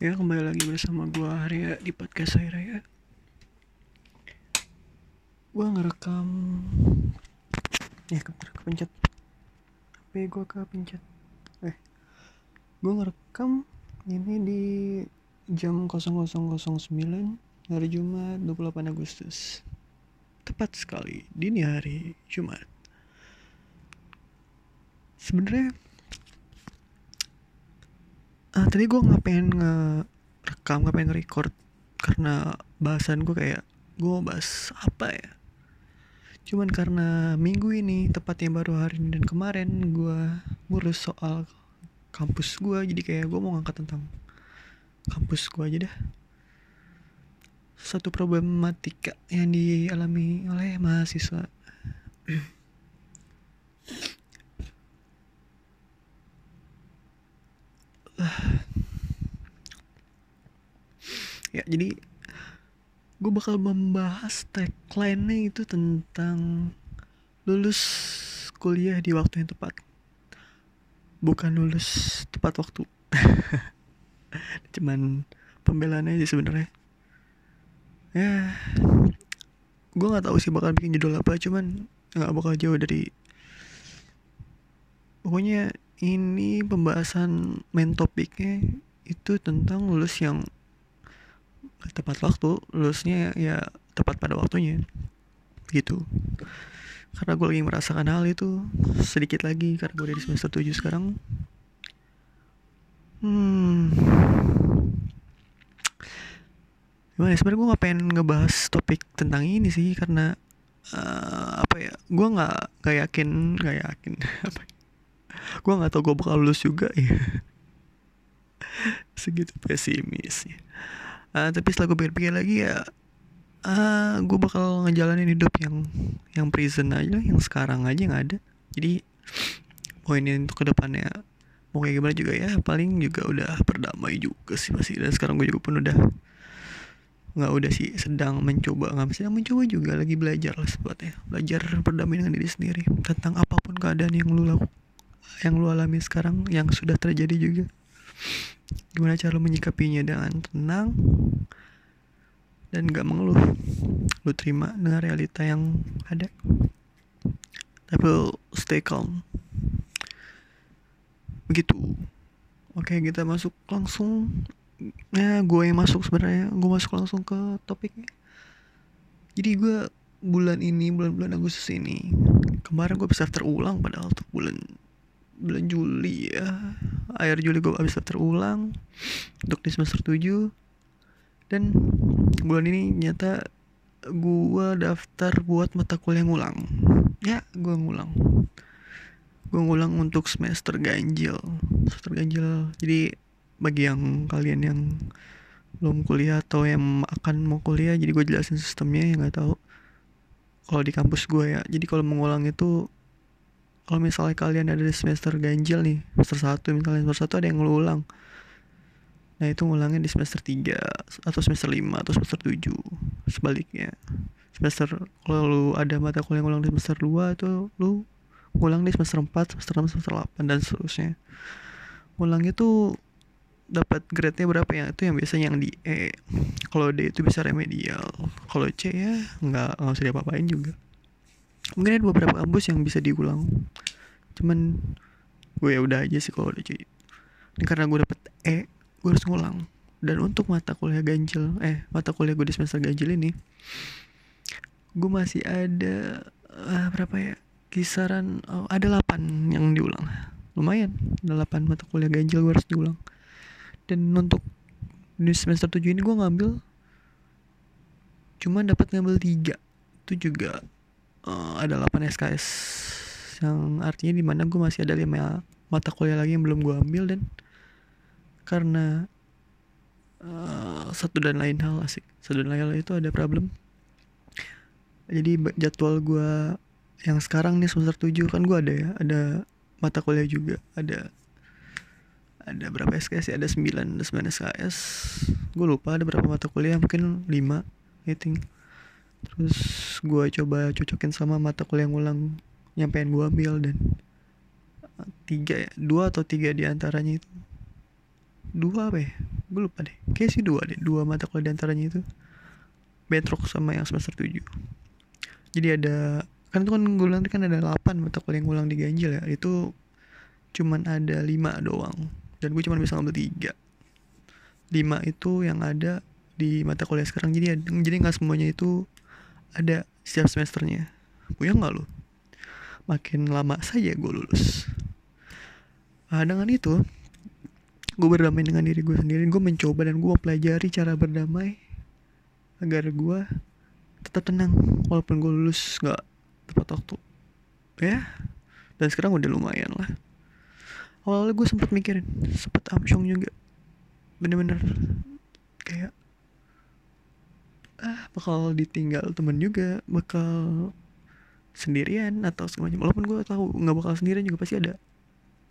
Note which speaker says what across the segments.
Speaker 1: Ya kembali lagi bersama gua Arya di podcast saya Raya. Gua ngerekam. Ya ke kepencet. HP gua kepencet? Eh Gua ngerekam ini di jam 00.09 hari Jumat 28 Agustus. Tepat sekali dini hari Jumat. Sebenarnya ah, tadi gue nggak pengen nge-rekam nggak pengen nge-record karena bahasan gue kayak gue bahas apa ya? Cuman karena minggu ini tepatnya baru hari ini dan kemarin gue ngurus soal kampus gue jadi kayak gue mau ngangkat tentang kampus gue aja dah. Satu problematika yang dialami oleh mahasiswa ya jadi gue bakal membahas tagline-nya itu tentang lulus kuliah di waktu yang tepat. Bukan lulus tepat waktu. Cuman pembelaan aja sebenarnya. Ya gue nggak tahu sih bakal bikin judul apa cuman nggak bakal jauh dari pokoknya ini pembahasan main topiknya itu tentang lulus yang tepat waktu lulusnya ya tepat pada waktunya gitu. Karena gue lagi merasakan hal itu sedikit lagi karena gue udah di semester 7 sekarang. Hmm. Gimana ya sebenarnya gue gak pengen ngebahas topik tentang ini sih karena uh, apa ya gue nggak nggak yakin nggak yakin ya, gue nggak tau gue bakal lulus juga ya segitu pesimis ya. Uh, tapi setelah gue pikir-pikir lagi ya uh, gue bakal ngejalanin hidup yang yang prison aja yang sekarang aja yang ada. Jadi poinnya untuk ke depannya mau kayak gimana juga ya paling juga udah berdamai juga sih masih. Dan sekarang gue juga pun udah nggak udah sih sedang mencoba nggak sedang mencoba juga lagi belajar lah sebetulnya belajar berdamai dengan diri sendiri tentang apa pun keadaan yang lu lakukan yang lu alami sekarang yang sudah terjadi juga? Gimana cara lu menyikapinya? Dengan tenang dan gak mengeluh. Lu terima dengan realita yang ada. Tapi lu stay calm. Begitu. Oke kita masuk langsung. Ya gue yang masuk sebenarnya. Gue masuk langsung ke topiknya. Jadi gue bulan ini bulan-bulan Agustus ini kemarin gue bisa terulang padahal untuk bulan bulan Juli ya. Akhir Juli gue habis daftar ulang untuk di semester 7 dan bulan ini nyata gue daftar buat mata kuliah ngulang. Ya gue ngulang. Gue ngulang untuk semester ganjil. Semester ganjil. Jadi bagi yang kalian yang belum kuliah atau yang akan mau kuliah jadi gue jelasin sistemnya yang nggak tahu. Kalau di kampus gue ya. Jadi kalau mengulang itu kalau misalnya kalian ada di semester ganjil nih semester 1 misalnya semester 1 ada yang ngulang. Nah itu ngulangnya di semester 3 atau semester 5 atau semester 7 sebaliknya. Semester kalau lu ada mata kuliah ngulang di semester 2 itu lu ngulang di semester 4 semester 6 semester 8 dan seterusnya. Ngulang itu dapat grade-nya berapa ya? Itu yang biasanya yang di E. Kalau D itu bisa remedial. Kalau C ya nggak nggak usah diapa-apain juga mungkin ada beberapa kampus yang bisa diulang. Cuman gue ya udah aja sih kalau udah cuy. Ini karena gue dapet E gue harus ngulang. Dan untuk mata kuliah ganjil eh mata kuliah gue di semester ganjil ini gue masih ada uh, berapa ya kisaran oh, ada 8 yang diulang. Lumayan ada 8 mata kuliah ganjil gue harus diulang. Dan untuk di semester 7 ini gue ngambil cuman dapat ngambil tiga. Itu juga uh, ada 8 SKS yang artinya di mana gue masih ada lima mata kuliah lagi yang belum gue ambil dan. Karena uh, satu dan lain hal asik. Satu dan lain hal itu ada problem. Jadi jadwal gue yang sekarang nih semester 7 kan gue ada ya ada mata kuliah juga. Ada ada berapa SKS ya? Ada 9 ada 9 SKS gue lupa ada berapa mata kuliah mungkin 5 I think terus gue coba cocokin sama mata kuliah ngulang yang pengen gue ambil dan tiga ya dua atau tiga di antaranya itu. Dua apa ya? Gue lupa deh. Kayak sih dua deh dua mata kuliah di antaranya itu. Bentrok sama yang semester 7 jadi ada kan itu kan gue bilang kan ada 8 mata kuliah yang ngulang di ganjil ya. Itu cuman ada 5 doang. Dan gue cuma bisa ngambil 3 5 itu yang ada di mata kuliah sekarang. Jadi jadi nggak semuanya itu ada setiap semesternya. Punya nggak lo makin lama saja gue lulus. Nah, dengan itu gue berdamai dengan diri gue sendiri gue mencoba dan gue pelajari cara berdamai agar gue tetap tenang walaupun gue lulus nggak tepat waktu. Ya dan sekarang udah lumayan lah. Awalnya gue sempat mikirin sempat amsyong juga. Bener-bener kayak ah bakal ditinggal temen juga bakal sendirian atau semuanya walaupun gue tahu nggak bakal sendirian juga pasti ada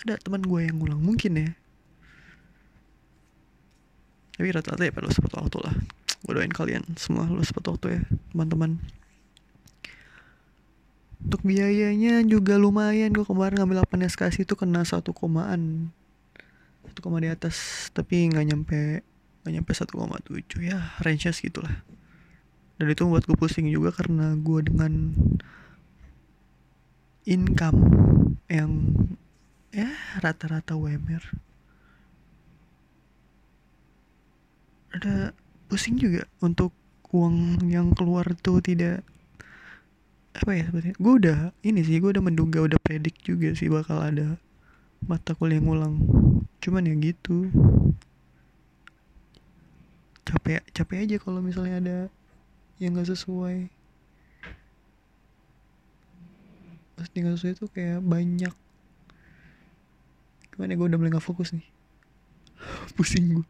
Speaker 1: ada teman gue yang ngulang mungkin ya. Tapi rata-rata ya perlu sempat waktu lah. Gue doain kalian semua lu sempat waktu ya teman-teman. Untuk biayanya juga lumayan gue kemarin ngambil 8 SKS itu kena satu komaan. Satu koma di atas tapi nggak nyampe nggak nyampe 1,7 ya range nya segitulah dan itu membuat gue pusing juga karena gue dengan income yang ya rata-rata WMR ada pusing juga untuk uang yang keluar tuh tidak apa ya sebetulnya gue udah ini sih gue udah menduga udah predik juga sih bakal ada mata kuliah ngulang cuman ya gitu. Capek capek aja kalau misalnya ada yang gak sesuai. Pasti gak sesuai tuh kayak banyak. Gimana ya, gue udah mulai gak fokus nih. Pusing gue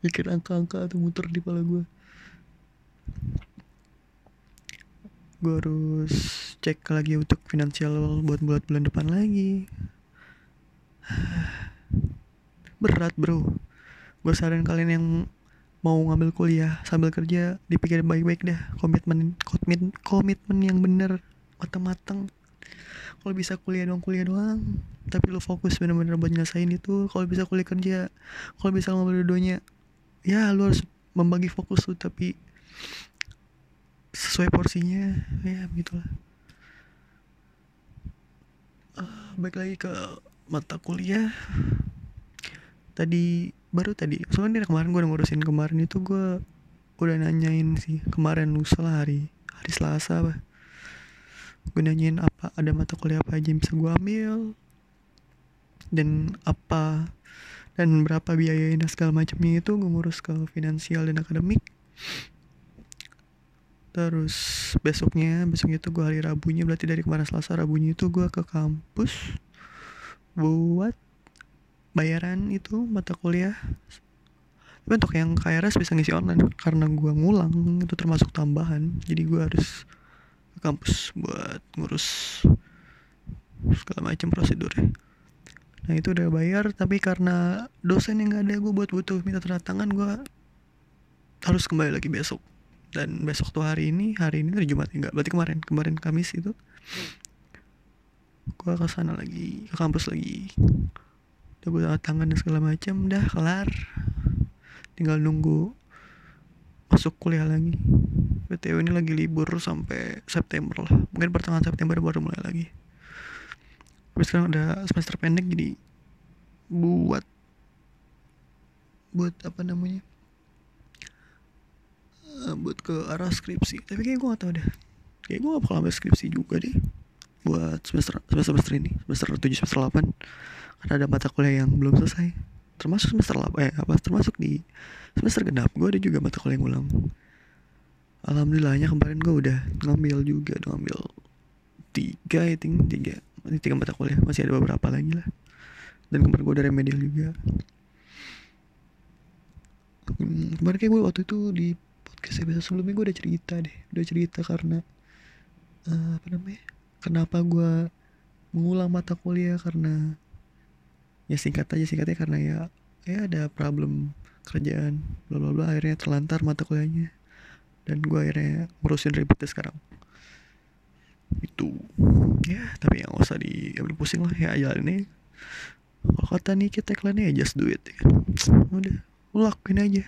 Speaker 1: mikir angka-angka atau muter di kepala gue gue harus cek lagi untuk finansial buat buat bulan depan lagi. Berat bro. Gue saran kalian yang mau ngambil kuliah sambil kerja dipikir baik-baik dah komitmen komitmen komitmen yang bener. Matang-matang kalau bisa kuliah doang kuliah doang. Tapi lo fokus bener-bener buat nyelesain itu. Kalau bisa kuliah kerja kalau bisa ngambil dua-duanya ya lo harus membagi fokus tuh tapi sesuai porsinya. Ya begitulah. Uh, baik lagi ke mata kuliah. Tadi baru tadi. Soalnya kemarin gue udah ngurusin kemarin itu gue udah nanyain sih kemarin lusa lah hari hari selasa apa. Gue nanyain apa ada mata kuliah apa aja yang bisa gue ambil dan apa dan berapa biayanya segala macamnya itu gue ngurus ke finansial dan akademik. Terus besoknya besoknya itu gue hari rabunya berarti dari kemarin selasa rabunya itu gue ke kampus buat bayaran itu mata kuliah. Tapi untuk yang KRS bisa ngisi online karena gue ngulang itu termasuk tambahan. Jadi gue harus ke kampus buat ngurus segala macam prosedurnya nah itu udah bayar tapi karena dosen yang gak ada gue buat butuh minta tanda tangan gue harus kembali lagi besok. Dan besok tuh hari ini hari ini hari Jumat enggak berarti kemarin kemarin Kamis itu. Gue ke sana lagi ke kampus lagi udah tangan dan segala macam dah kelar. Tinggal nunggu masuk kuliah lagi. BTW ini lagi libur sampai September lah. Mungkin pertengahan September baru mulai lagi. Tapi sekarang udah semester pendek jadi buat buat apa namanya? Uh, buat ke arah skripsi. Tapi kayak gue gak tau deh. Kayak gue gak bakal ambil skripsi juga deh buat semester semester semester ini. Semester 7 semester 8 karena ada mata kuliah yang belum selesai. Termasuk semester 8 eh apa termasuk di semester genap gue ada juga mata kuliah yang ulang. Alhamdulillahnya kemarin gue udah ngambil juga ngambil tiga I think tiga masih tiga mata kuliah masih ada beberapa lagi lah. Dan kemarin gue udah remedial juga. Hmm, kemarin kayak gue waktu itu di podcast episode sebelumnya gue udah cerita deh udah cerita karena uh, apa namanya kenapa gue mengulang mata kuliah karena ya singkat aja singkatnya karena ya ya ada problem kerjaan bla bla bla akhirnya terlantar mata kuliahnya. Dan gue akhirnya ngurusin ribetnya sekarang. Itu. Ya tapi yang usah diambil pusing lah. Ya aja ini. Kalau kata nih kita tagline ya just do it ya kan? Udah lu lakuin aja.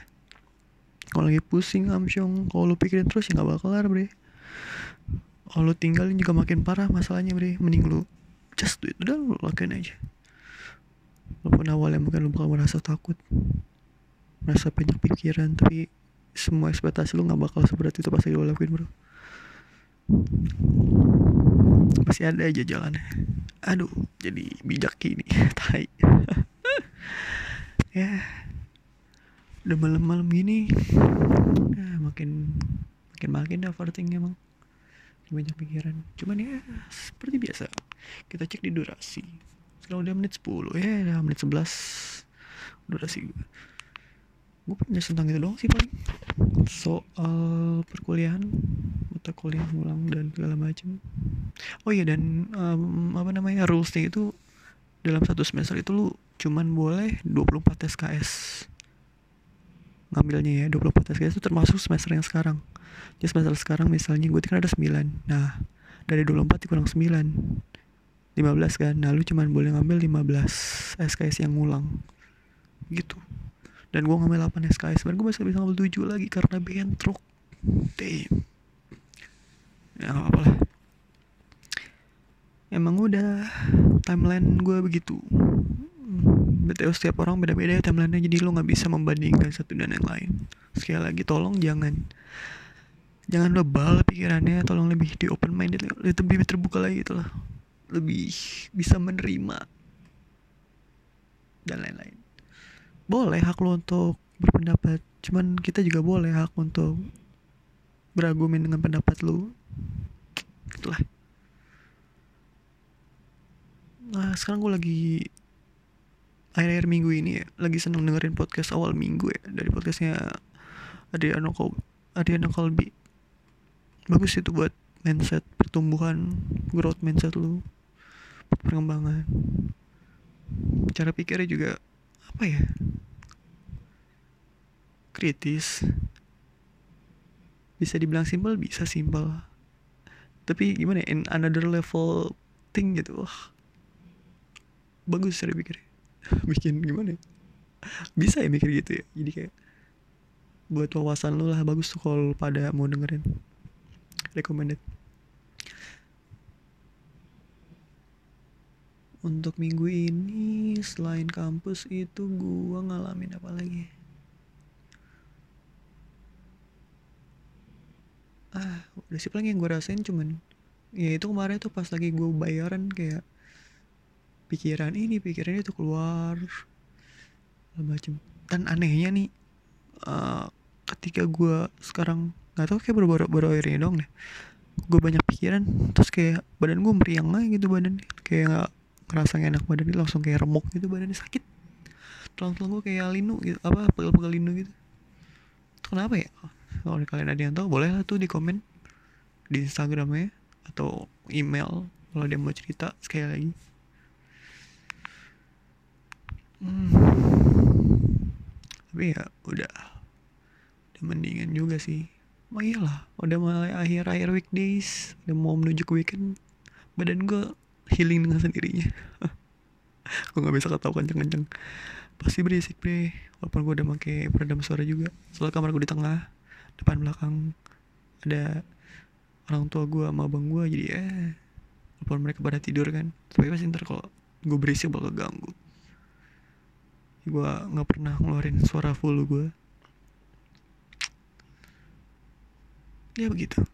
Speaker 1: Kalau lagi pusing amsyong kalau lu pikirin terus ya nggak bakal kelar bre. Kalau lu tinggalin juga makin parah masalahnya bre. Mending lu just do it. Udah lu lakuin aja walaupun awalnya mungkin lu bakal merasa takut merasa banyak pikiran tapi semua ekspektasi lu nggak bakal seberat itu pasti lu lakuin bro. Pasti ada aja jalannya. Aduh jadi bijak gini tai. Ya udah malam-malam gini ya, makin makin makin overthinking emang. Banyak pikiran. Cuman ya seperti biasa kita cek di durasi sekarang udah menit 10 ya udah menit 11 durasi gue gue punya tentang itu doang sih paling. Soal perkuliahan mata kuliah ulang dan segala macam oh iya dan um, apa namanya rulesnya itu dalam satu semester itu lu cuman boleh 24 SKS ngambilnya ya 24 SKS itu termasuk semester yang sekarang. Jadi semester sekarang misalnya gue kan ada 9 nah dari 24 dikurang 9 15 kan. Nah lu cuman boleh ngambil 15 SKS yang ngulang. Gitu. Dan gue ngambil 8 SKS dan gue masih bisa ngambil 7 lagi karena bentrok. Damn. Ya gak apa-apa lah. Emang udah timeline gue begitu. BTW setiap orang beda-beda ya timelinenya. Jadi lo nggak bisa membandingkan satu dan yang lain. Sekali lagi tolong jangan jangan lebal pikirannya. Tolong lebih di open minded lebih terbuka lagi gitu lah lebih bisa menerima dan lain-lain. Boleh hak lo untuk berpendapat cuman kita juga boleh hak untuk berargumen dengan pendapat lo. Itulah. Nah sekarang gue lagi akhir-akhir minggu ini ya lagi seneng dengerin podcast awal minggu ya dari podcastnya Adriano Kol Adriano Kolbi bagus itu buat mindset pertumbuhan growth mindset lu perkembangan. Cara pikirnya juga apa ya? Kritis. Bisa dibilang simple bisa simple tapi gimana ya, in another level thing gitu wah. Bagus cara pikirnya. Bikin gimana ya? bisa ya mikir gitu ya. Jadi kayak buat wawasan lu lah bagus tuh kalau pada mau dengerin. Recommended untuk minggu ini selain kampus itu gua ngalamin apa lagi? Ah udah sih paling yang gue rasain cuman ya itu kemarin tuh pas lagi gue bayaran kayak pikiran ini pikiran itu keluar macam dan anehnya nih uh, ketika gue sekarang nggak tahu kayak baru-baru akhirnya dong deh. Gue banyak pikiran terus kayak badan gue meriang aja gitu badan kayak nggak ngerasa gak enak badan langsung kayak remuk gitu badannya sakit. Tulang-tulang gue kayak linu gitu apa pegel-pegel linu gitu. Itu kenapa ya? Kalau kalian ada yang tahu boleh lah tuh di komen di instagramnya atau email kalau dia mau cerita sekali lagi. Hmm. tapi ya udah udah mendingan juga sih. Oh iyalah udah mulai akhir-akhir weekdays udah mau menuju ke weekend badan gue healing dengan sendirinya. Gue nggak bisa ketawa kenceng-kenceng. Pasti berisik bre. Walaupun gue udah pakai peredam suara juga. Soalnya kamar gue di tengah depan belakang. Ada orang tua gue sama abang gue jadi ya walaupun mereka pada tidur kan. Tapi pasti ntar kalau gue berisik bakal ganggu. Gue nggak pernah ngeluarin suara full gue ya begitu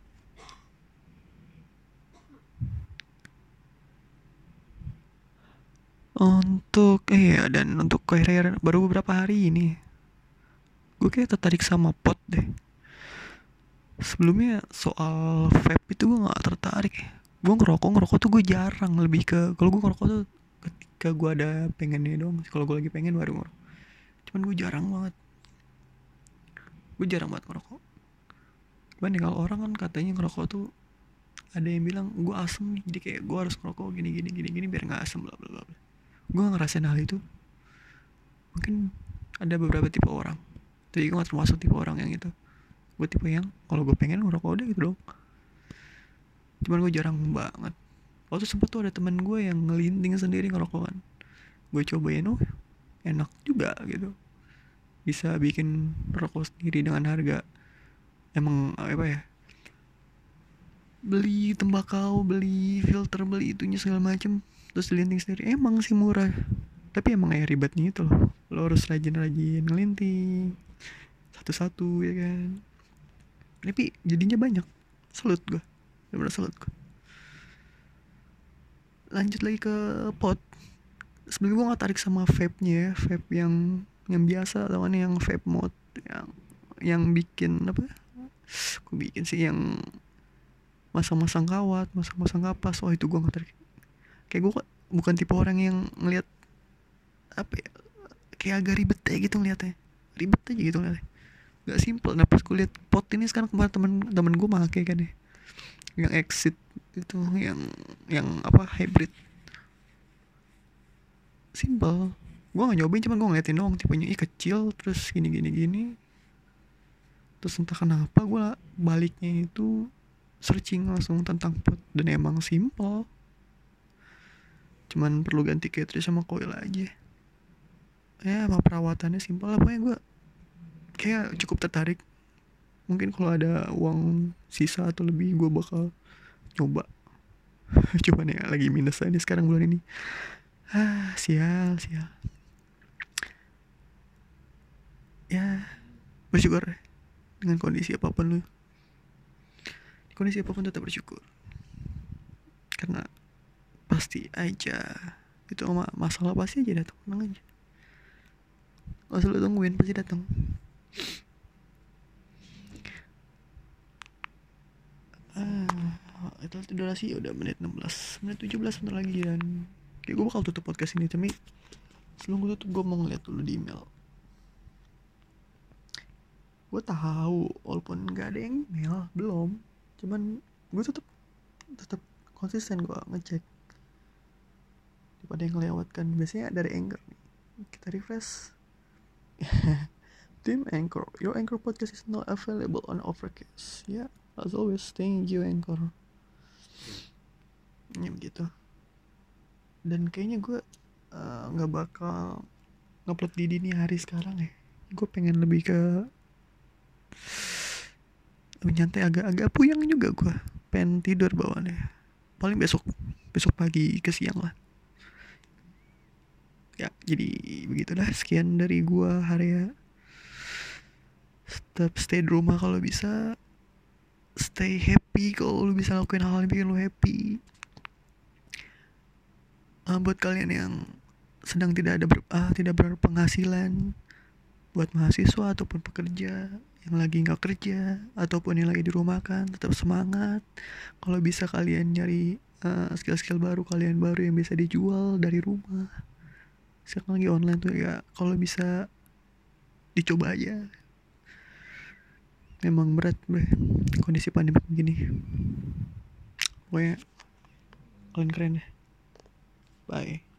Speaker 1: untuk eh ya dan untuk akhir baru beberapa hari ini. Gue kayak tertarik sama pot deh. Sebelumnya soal vape itu gue nggak tertarik. Gue ngerokok ngerokok tuh gue jarang. Lebih ke kalau gue ngerokok tuh ketika gue ada pengennya dong kalau gue lagi pengen baru ngerokok. Cuman gue jarang banget. Gue jarang banget ngerokok. Cuman nih kalau orang kan katanya ngerokok tuh ada yang bilang gue asem nih. Jadi kayak gue harus ngerokok gini gini gini gini biar nggak asem bla bla bla gue ngerasain hal itu. Mungkin ada beberapa tipe orang. Tapi gue gak termasuk tipe orang yang itu. Gue tipe yang kalau gue pengen ngerokok udah gitu dong cuman gue jarang banget. Waktu sempet tuh ada temen gue yang ngelinting sendiri ngerokokan. Gue cobain oh enak juga gitu. Bisa bikin rokok sendiri dengan harga. Emang apa ya beli tembakau beli filter beli itunya segala macem terus linting sendiri emang sih murah. Tapi emang kayak ribetnya itu loh. Lo harus rajin-rajin ngelinting satu-satu ya kan? Tapi jadinya banyak. Salut gue bener salut gue lanjut lagi ke pot. Sebenarnya gue gak tarik sama vape nya ya. Vape yang yang biasa atau yang vape mode yang yang bikin apa? Gue bikin sih? Yang masang-masang kawat masang-masang kapas. Oh itu gue gak tarik kayak gue bukan tipe orang yang ngeliat apa ya kayak agak ribet aja gitu ngeliatnya. Ribet aja gitu ngeliatnya. Gak simple. Nah pas gue liat pot ini sekarang kemarin temen temen gue make kan ya. Yang exit itu yang yang apa hybrid. Simple. Gue gak nyobain cuman gue ngeliatin dong tipenya. Ih kecil terus gini gini gini. Terus entah kenapa gue baliknya itu searching langsung tentang pot. Dan emang simple cuman perlu ganti cartridge sama coil aja. Ya sama perawatannya simple lah pokoknya gue kayak cukup tertarik. Mungkin kalau ada uang sisa atau lebih gue bakal coba cuman ya lagi minus aja sekarang bulan ini. Ah sial sial. Ya bersyukur dengan kondisi apa pun lu. Kondisi apa pun tetap bersyukur. Karena pasti aja. Itu masalah pasti aja datang tenang aja. Gak usah lu tungguin pasti datang ah, itu durasi udah menit 16 menit 17 bentar lagi dan kayak gue bakal tutup podcast ini tapi sebelum gue tutup gue mau ngeliat dulu di email. Gue tahu walaupun nggak ada yang email belum. Cuman gue tetap tetap konsisten gue ngecek daripada yang lewatkan biasanya dari anchor kita refresh Team Anchor, your Anchor podcast is not available on Overcast. Ya, yeah, as always, thank you Anchor. Ya begitu. Dan kayaknya gue uh, nggak uh, bakal ngupload di dini hari sekarang ya. Gue pengen lebih ke lebih nyantai agak-agak puyang juga gue. Pengen tidur bawaannya. Paling besok, besok pagi ke siang lah ya jadi begitulah. Sekian dari gua hari ya tetap stay di rumah kalau bisa. Stay happy kalau lu bisa lakuin hal-hal yang bikin lu happy. Uh, buat kalian yang sedang tidak ada ber, uh, tidak berpenghasilan buat mahasiswa ataupun pekerja yang lagi nggak kerja ataupun yang lagi di rumah kan tetap semangat. Kalau bisa kalian nyari uh, skill-skill baru kalian baru yang bisa dijual dari rumah sekarang lagi online tuh ya kalau bisa dicoba aja. Memang berat bre kondisi pandemi begini pokoknya kalian keren ya bye